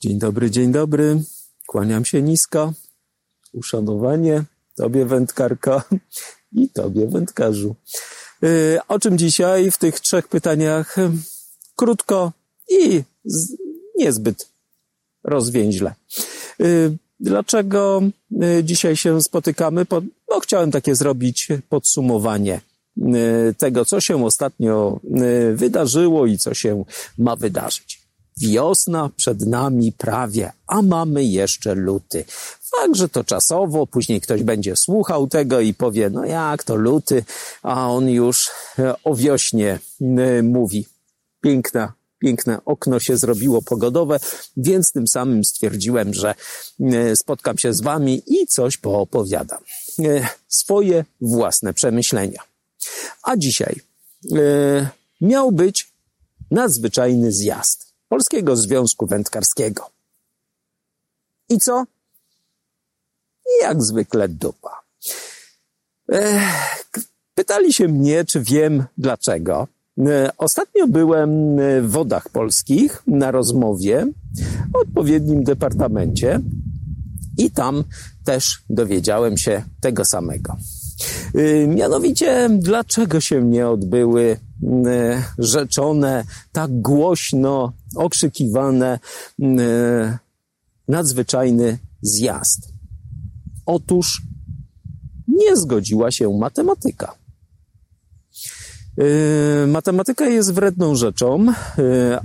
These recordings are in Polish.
Dzień dobry, dzień dobry. Kłaniam się nisko. Uszanowanie Tobie, wędkarko, i Tobie, wędkarzu. Yy, o czym dzisiaj w tych trzech pytaniach? Krótko i niezbyt rozwięźle. Yy, dlaczego yy, dzisiaj się spotykamy? Bo chciałem takie zrobić podsumowanie tego, co się ostatnio wydarzyło i co się ma wydarzyć. Wiosna przed nami prawie, a mamy jeszcze luty. Fakt, że to czasowo, później ktoś będzie słuchał tego i powie, no jak to luty, a on już e, o wiośnie e, mówi. Piękna, piękne okno się zrobiło pogodowe, więc tym samym stwierdziłem, że e, spotkam się z wami i coś poopowiadam. Swoje własne przemyślenia. A dzisiaj miał być nadzwyczajny zjazd Polskiego Związku Wędkarskiego. I co? Jak zwykle dupa. Pytali się mnie, czy wiem dlaczego. Ostatnio byłem w wodach polskich na rozmowie w odpowiednim departamencie i tam też dowiedziałem się tego samego. Mianowicie, dlaczego się nie odbyły E, rzeczone, tak głośno okrzykiwane e, nadzwyczajny zjazd. Otóż nie zgodziła się matematyka. E, matematyka jest wredną rzeczą,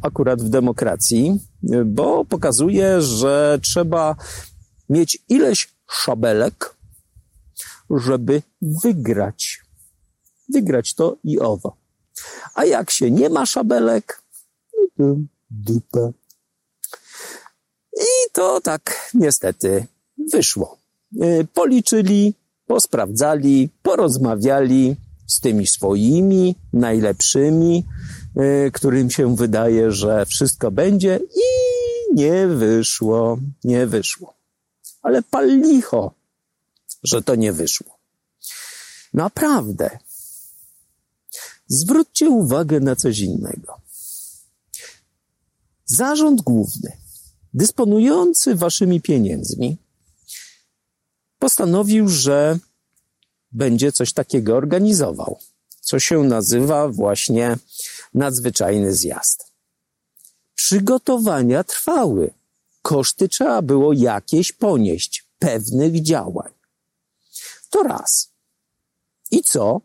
akurat w demokracji, bo pokazuje, że trzeba mieć ileś szabelek, żeby wygrać. Wygrać to i owo. A jak się nie ma szabelek, no to dupa. I to tak niestety wyszło. E, policzyli, posprawdzali, porozmawiali z tymi swoimi, najlepszymi, e, którym się wydaje, że wszystko będzie i nie wyszło, nie wyszło. Ale pal licho, że to nie wyszło. Naprawdę, Zwróćcie uwagę na coś innego. Zarząd główny, dysponujący waszymi pieniędzmi, postanowił, że będzie coś takiego organizował, co się nazywa właśnie nadzwyczajny zjazd. Przygotowania trwały. Koszty trzeba było jakieś ponieść, pewnych działań. To raz. I co?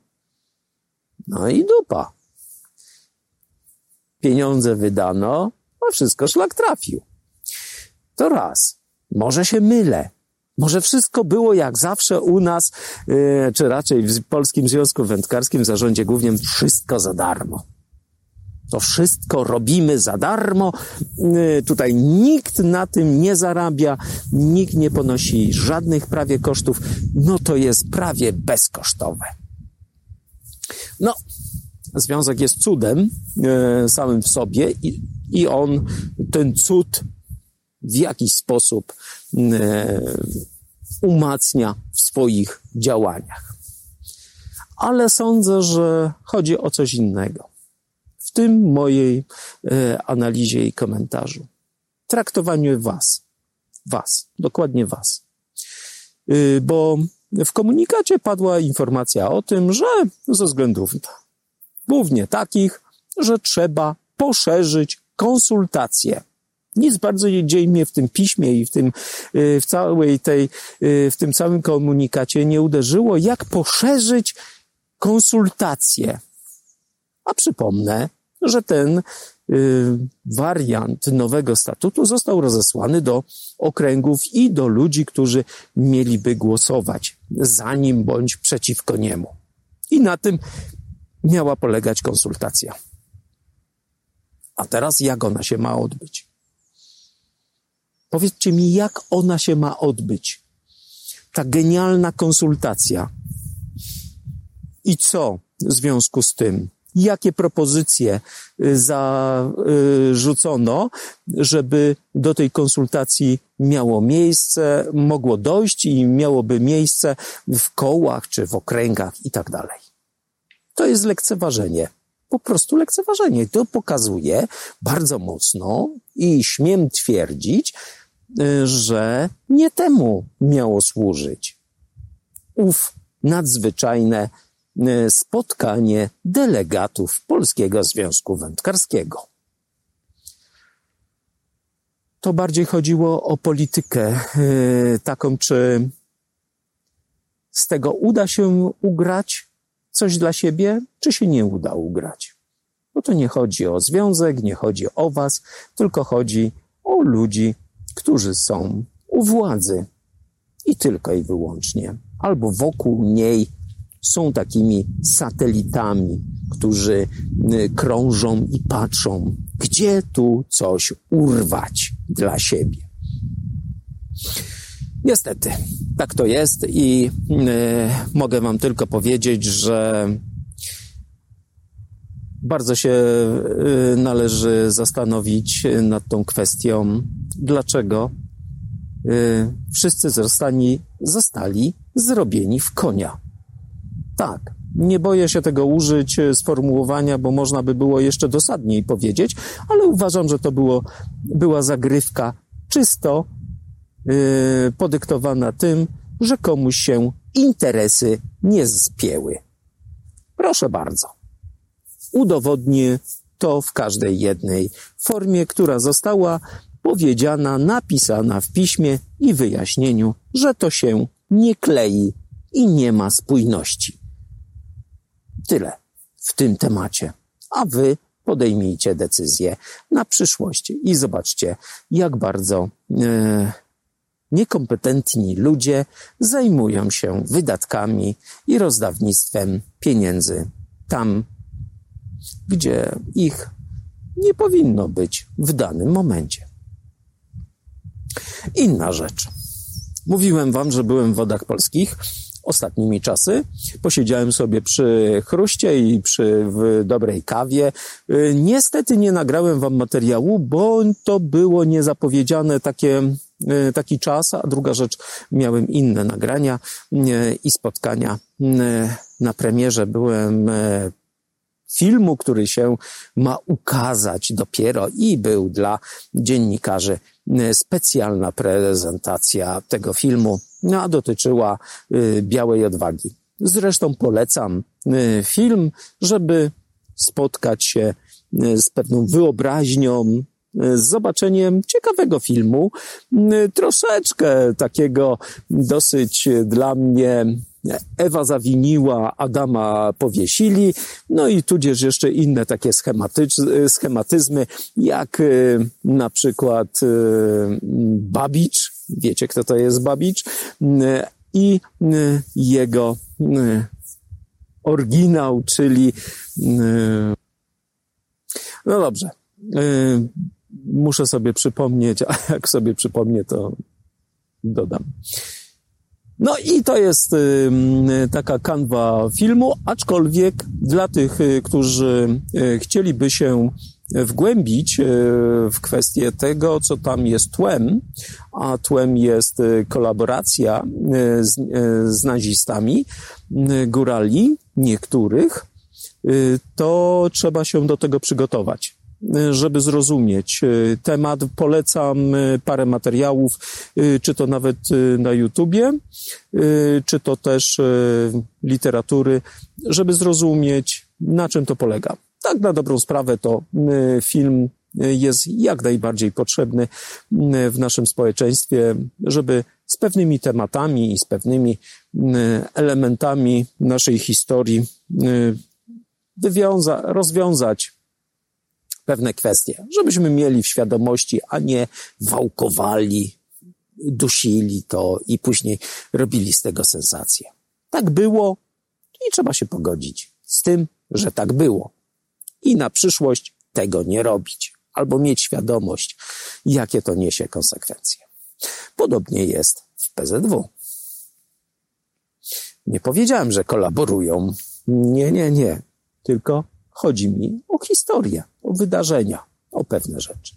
No i dupa. Pieniądze wydano, a wszystko szlak trafił. To raz. Może się mylę. Może wszystko było jak zawsze u nas, yy, czy raczej w Polskim Związku Wędkarskim w zarządzie głównym wszystko za darmo. To wszystko robimy za darmo. Yy, tutaj nikt na tym nie zarabia, nikt nie ponosi żadnych prawie kosztów. No to jest prawie bezkosztowe. No, związek jest cudem e, samym w sobie i, i on, ten cud w jakiś sposób e, umacnia w swoich działaniach. Ale sądzę, że chodzi o coś innego. W tym mojej e, analizie i komentarzu. Traktowaniu was. Was. Dokładnie was. Bo w komunikacie padła informacja o tym, że ze względów głównie takich, że trzeba poszerzyć konsultacje. Nic bardzo dzieje mnie w tym piśmie i w tym, y, w całej tej, y, w tym całym komunikacie nie uderzyło, jak poszerzyć konsultacje. A przypomnę, że ten wariant nowego statutu został rozesłany do okręgów i do ludzi, którzy mieliby głosować za nim bądź przeciwko niemu. I na tym miała polegać konsultacja. A teraz jak ona się ma odbyć? Powiedzcie mi, jak ona się ma odbyć? Ta genialna konsultacja. I co w związku z tym? Jakie propozycje y, zarzucono, żeby do tej konsultacji miało miejsce, mogło dojść i miałoby miejsce w kołach czy w okręgach i tak dalej. To jest lekceważenie po prostu lekceważenie. To pokazuje bardzo mocno i śmiem twierdzić, y, że nie temu miało służyć. Ów nadzwyczajne spotkanie delegatów Polskiego Związku Wędkarskiego. To bardziej chodziło o politykę, y, taką, czy z tego uda się ugrać coś dla siebie, czy się nie uda ugrać. Bo to nie chodzi o związek, nie chodzi o was, tylko chodzi o ludzi, którzy są u władzy. I tylko i wyłącznie. Albo wokół niej są takimi satelitami, którzy y, krążą i patrzą, gdzie tu coś urwać dla siebie. Niestety, tak to jest i y, mogę Wam tylko powiedzieć, że bardzo się y, należy zastanowić nad tą kwestią, dlaczego wszyscy zostali, zostali zrobieni w konia. Tak, nie boję się tego użyć y, sformułowania, bo można by było jeszcze dosadniej powiedzieć, ale uważam, że to było, była zagrywka czysto yy, podyktowana tym, że komuś się interesy nie zpięły. Proszę bardzo udowodnię to w każdej jednej formie, która została powiedziana, napisana w piśmie i wyjaśnieniu, że to się nie klei i nie ma spójności. Tyle w tym temacie. A wy podejmijcie decyzję na przyszłość i zobaczcie, jak bardzo e, niekompetentni ludzie zajmują się wydatkami i rozdawnictwem pieniędzy tam, gdzie ich nie powinno być w danym momencie. Inna rzecz. Mówiłem wam, że byłem w wodach polskich ostatnimi czasy. Posiedziałem sobie przy chruście i przy w dobrej kawie. Y, niestety nie nagrałem wam materiału, bo to było niezapowiedziane takie y, taki czas, a druga rzecz, miałem inne nagrania y, i spotkania. Na premierze byłem filmu, który się ma ukazać dopiero i był dla dziennikarzy specjalna prezentacja tego filmu, no, a dotyczyła e, białej odwagi. Zresztą polecam e, film, żeby spotkać się z pewną wyobraźnią, z zobaczeniem ciekawego filmu, troszeczkę takiego dosyć dla mnie Ewa zawiniła, Adama powiesili, no i tudzież jeszcze inne takie schematyzmy, jak y, na przykład y, Babicz, wiecie kto to jest Babicz, y, i jego oryginał, czyli no dobrze, muszę sobie przypomnieć, a jak sobie przypomnię, to dodam. No i to jest taka kanwa filmu, aczkolwiek dla tych, y, którzy y, chcieliby się wgłębić y, w kwestię tego, co tam jest tłem, a tłem jest kolaboracja z, z nazistami, górali niektórych, to trzeba się do tego przygotować żeby zrozumieć e, temat. Polecam e, parę materiałów, e, czy to nawet na YouTubie, czy to też literatury, żeby zrozumieć, na czym to polega. Tak na dobrą sprawę to film jest jak najbardziej potrzebny w naszym społeczeństwie, żeby z pewnymi tematami i z pewnymi elementami naszej historii wywiąza, rozwiązać pewne kwestie, żebyśmy mieli w świadomości, a nie wałkowali, dusili to i później robili z tego sensację. Tak było i trzeba się pogodzić z tym, że tak było. I na przyszłość tego nie robić, albo mieć świadomość, jakie to niesie konsekwencje. Podobnie jest w PZW. Nie powiedziałem, że kolaborują. Nie, nie, nie. Tylko chodzi mi o historię o wydarzenia, o pewne rzeczy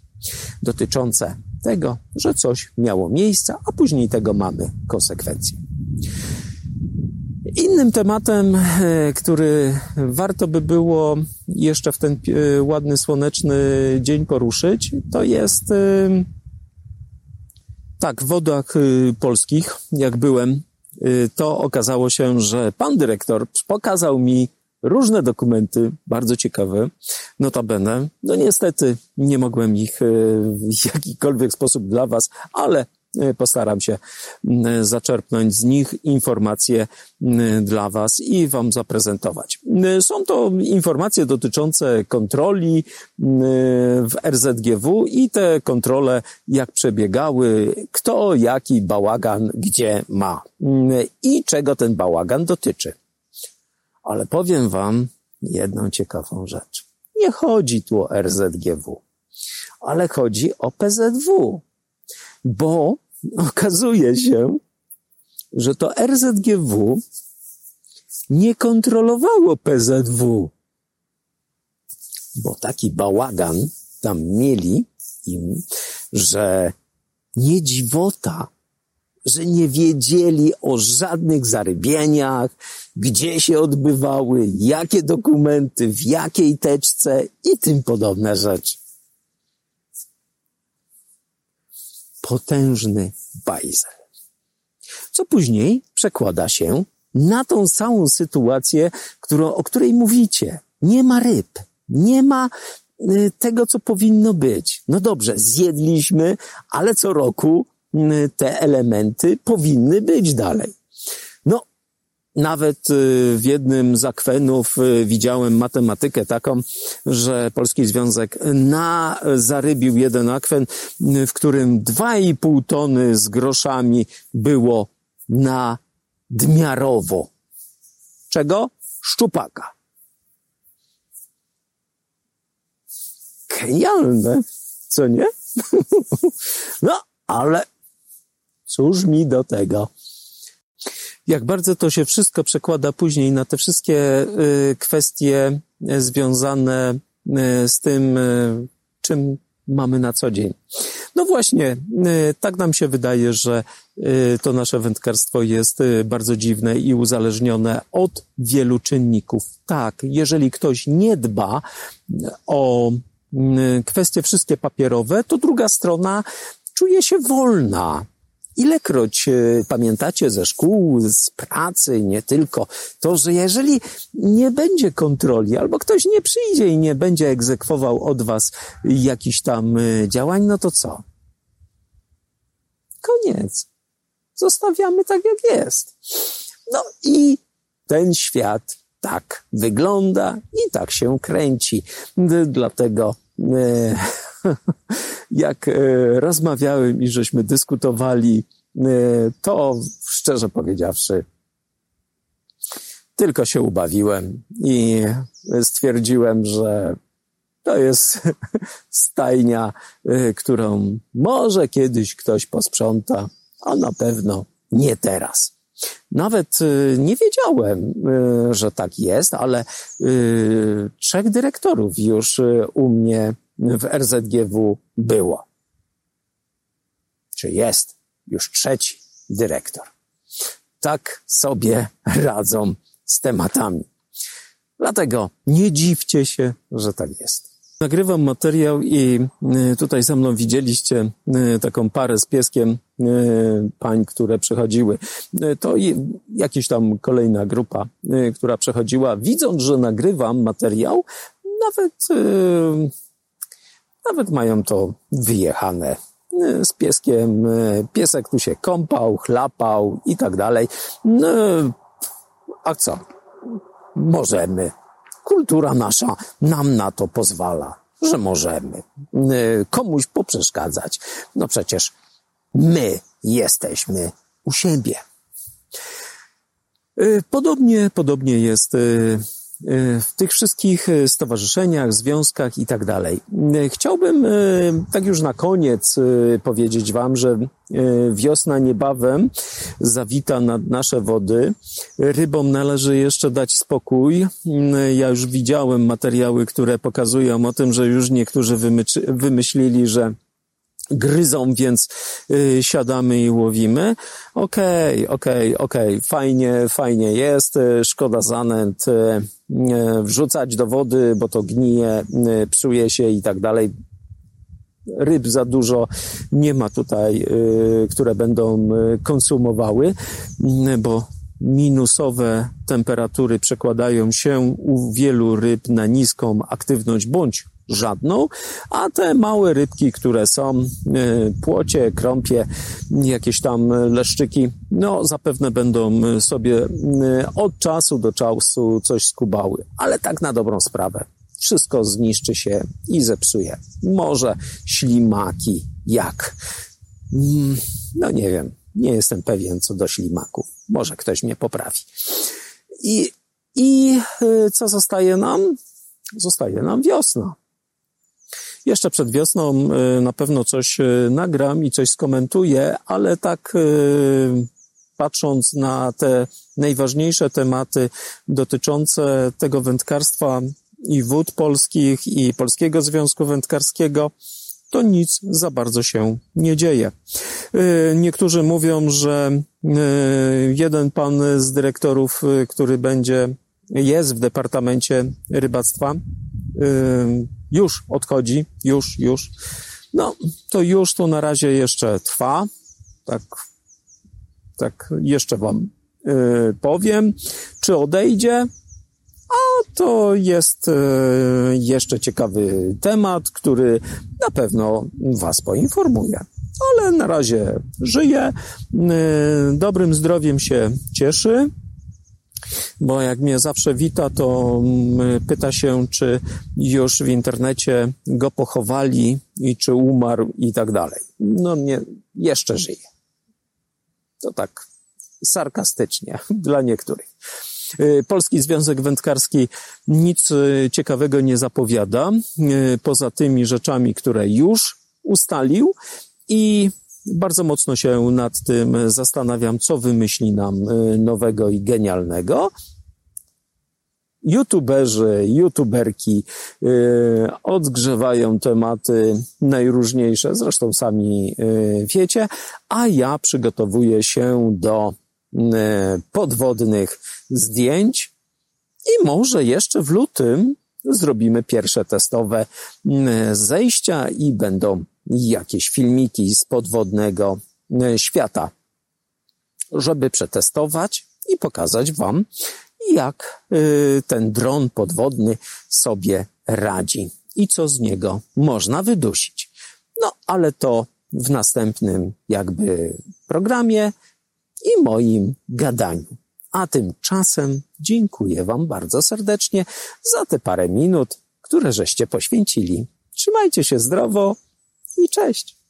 dotyczące tego, że coś miało miejsce, a później tego mamy konsekwencje. Innym tematem, który warto by było jeszcze w ten ładny, słoneczny dzień poruszyć, to jest tak, w wodach polskich, jak byłem, to okazało się, że pan dyrektor pokazał mi różne dokumenty, bardzo ciekawe, notabene. No niestety nie mogłem ich e, w jakikolwiek sposób dla Was, ale e, postaram się zaczerpnąć z nich informacje dla Was i Wam zaprezentować. Są to informacje dotyczące kontroli w RZGW i te kontrole, jak przebiegały, kto jaki bałagan gdzie ma i czego ten bałagan dotyczy. Ale powiem wam jedną ciekawą rzecz. Nie chodzi tu o RZGW, ale chodzi o PZW, bo okazuje się, że to RZGW nie kontrolowało PZW, bo taki bałagan tam mieli im, że nie dziwota, że nie wiedzieli o żadnych zarybieniach, gdzie się odbywały, jakie dokumenty, w jakiej teczce i tym podobne rzeczy. Potężny bajzel. Co później przekłada się na tą samą sytuację, którą, o której mówicie. Nie ma ryb, nie ma y, tego, co powinno być. No dobrze, zjedliśmy, ale co roku y, te elementy powinny być dalej. Nawet y, w jednym z akwenów y, widziałem matematykę taką, że Polski Związek na zarybił jeden akwen, y, w którym 2,5 tony z groszami było na dmiarowo. Czego? Szczupaka. Genialne, co nie? no, ale cóż mi do tego? Jak bardzo to się wszystko przekłada później na te wszystkie y, kwestie związane y, z tym, y, czym mamy na co dzień. No właśnie, tak nam się wydaje, że to nasze wędkarstwo jest bardzo dziwne i uzależnione od wielu czynników. Tak, jeżeli ktoś nie dba o kwestie wszystkie papierowe, to druga strona czuje się wolna Ilekroć e, pamiętacie ze szkół, z pracy, nie tylko, to, że jeżeli nie będzie kontroli, albo ktoś nie przyjdzie i nie będzie egzekwował od was jakichś tam e, działań, no to co? Koniec. Zostawiamy tak, jak jest. No i ten świat tak wygląda i tak się kręci. Dlatego e, jak e, rozmawiałem i żeśmy dyskutowali, e, to szczerze powiedziawszy, tylko się ubawiłem i stwierdziłem, że to jest stajnia, e, którą może kiedyś ktoś posprząta, a na pewno nie teraz. Nawet nie wiedziałem, że tak jest, ale trzech dyrektorów już u mnie w RZGW było. Czy jest już trzeci dyrektor. Tak sobie radzą z tematami. Dlatego nie dziwcie się, że tak jest. Nagrywam materiał i y, tutaj za mną widzieliście y, taką parę z pieskiem y, pań, które przechodziły. To jakaś tam kolejna grupa, która przechodziła. Widząc, że nagrywam materiał, nawet nawet mają to wyjechane e, z pieskiem. E, piesek tu się kąpał, chlapał i tak dalej. No, a co? Możemy. Kultura nasza nam na to pozwala, że możemy e, komuś poprzeszkadzać. No przecież my jesteśmy u siebie. Podobnie, podobnie jest w tych wszystkich e, stowarzyszeniach, związkach i tak dalej. E, chciałbym tak już na koniec powiedzieć Wam, że wiosna niebawem zawita nad nasze wody. Rybom należy jeszcze dać spokój. Ja już widziałem materiały, które pokazują o tym, że już niektórzy wymyślili, że gryzą, więc y, siadamy i łowimy. Okej, okay, okej, okay, okej, okay. fajnie, fajnie jest, y, szkoda zanęt, y, y, wrzucać do wody, bo to gnije, y, psuje się i tak dalej. Ryb za dużo nie ma tutaj, y, które będą konsumowały, bo minusowe temperatury przekładają się u wielu ryb na niską aktywność bądź żadną, a te małe rybki, które są, e, płocie, krąpie, jakieś tam leszczyki, no zapewne będą sobie e, od czasu do czasu coś skubały, ale tak na dobrą sprawę. Wszystko zniszczy się i zepsuje. Może ślimaki jak? Mm, no nie wiem, nie jestem pewien co do ślimaków. Może ktoś mnie poprawi. I, i co zostaje nam? Zostaje nam wiosna. Jeszcze przed wiosną y, na pewno coś y, nagram i coś skomentuję, ale tak y, patrząc na te najważniejsze tematy dotyczące tego wędkarstwa i wód polskich i Polskiego Związku Wędkarskiego, to nic za bardzo się nie dzieje. Niektórzy mówią, że jeden pan z dyrektorów, który będzie, jest w Departamencie Rybactwa, już odchodzi, już, już. No, to już to na razie jeszcze trwa. Tak, tak jeszcze wam yy, powiem. Czy odejdzie? A to jest yy, jeszcze ciekawy temat, który na pewno was poinformuje. Ale na razie żyje, yy, dobrym zdrowiem się cieszy bo jak mnie zawsze wita, to mm, pyta się, czy już w internecie go pochowali i czy umarł i tak dalej. No nie, jeszcze żyje. To tak sarkastycznie dla niektórych. Y, Polski Związek Wędkarski nic y, ciekawego nie zapowiada, y, poza tymi rzeczami, które już ustalił i bardzo mocno się nad tym zastanawiam, co wymyśli nam y, nowego i genialnego. YouTuberzy, YouTuberki yy, odgrzewają tematy najróżniejsze, zresztą sami yy, wiecie, a ja przygotowuję się do yy, podwodnych zdjęć i może jeszcze w lutym zrobimy pierwsze testowe zejścia i będą jakieś filmiki z podwodnego e, świata, żeby przetestować i pokazać Wam, jak e, ten dron podwodny sobie radzi i co z niego można wydusić. No, ale to w następnym jakby programie i moim gadaniu. A tymczasem dziękuję Wam bardzo serdecznie za te parę minut, które żeście poświęcili. Trzymajcie się zdrowo i cześć.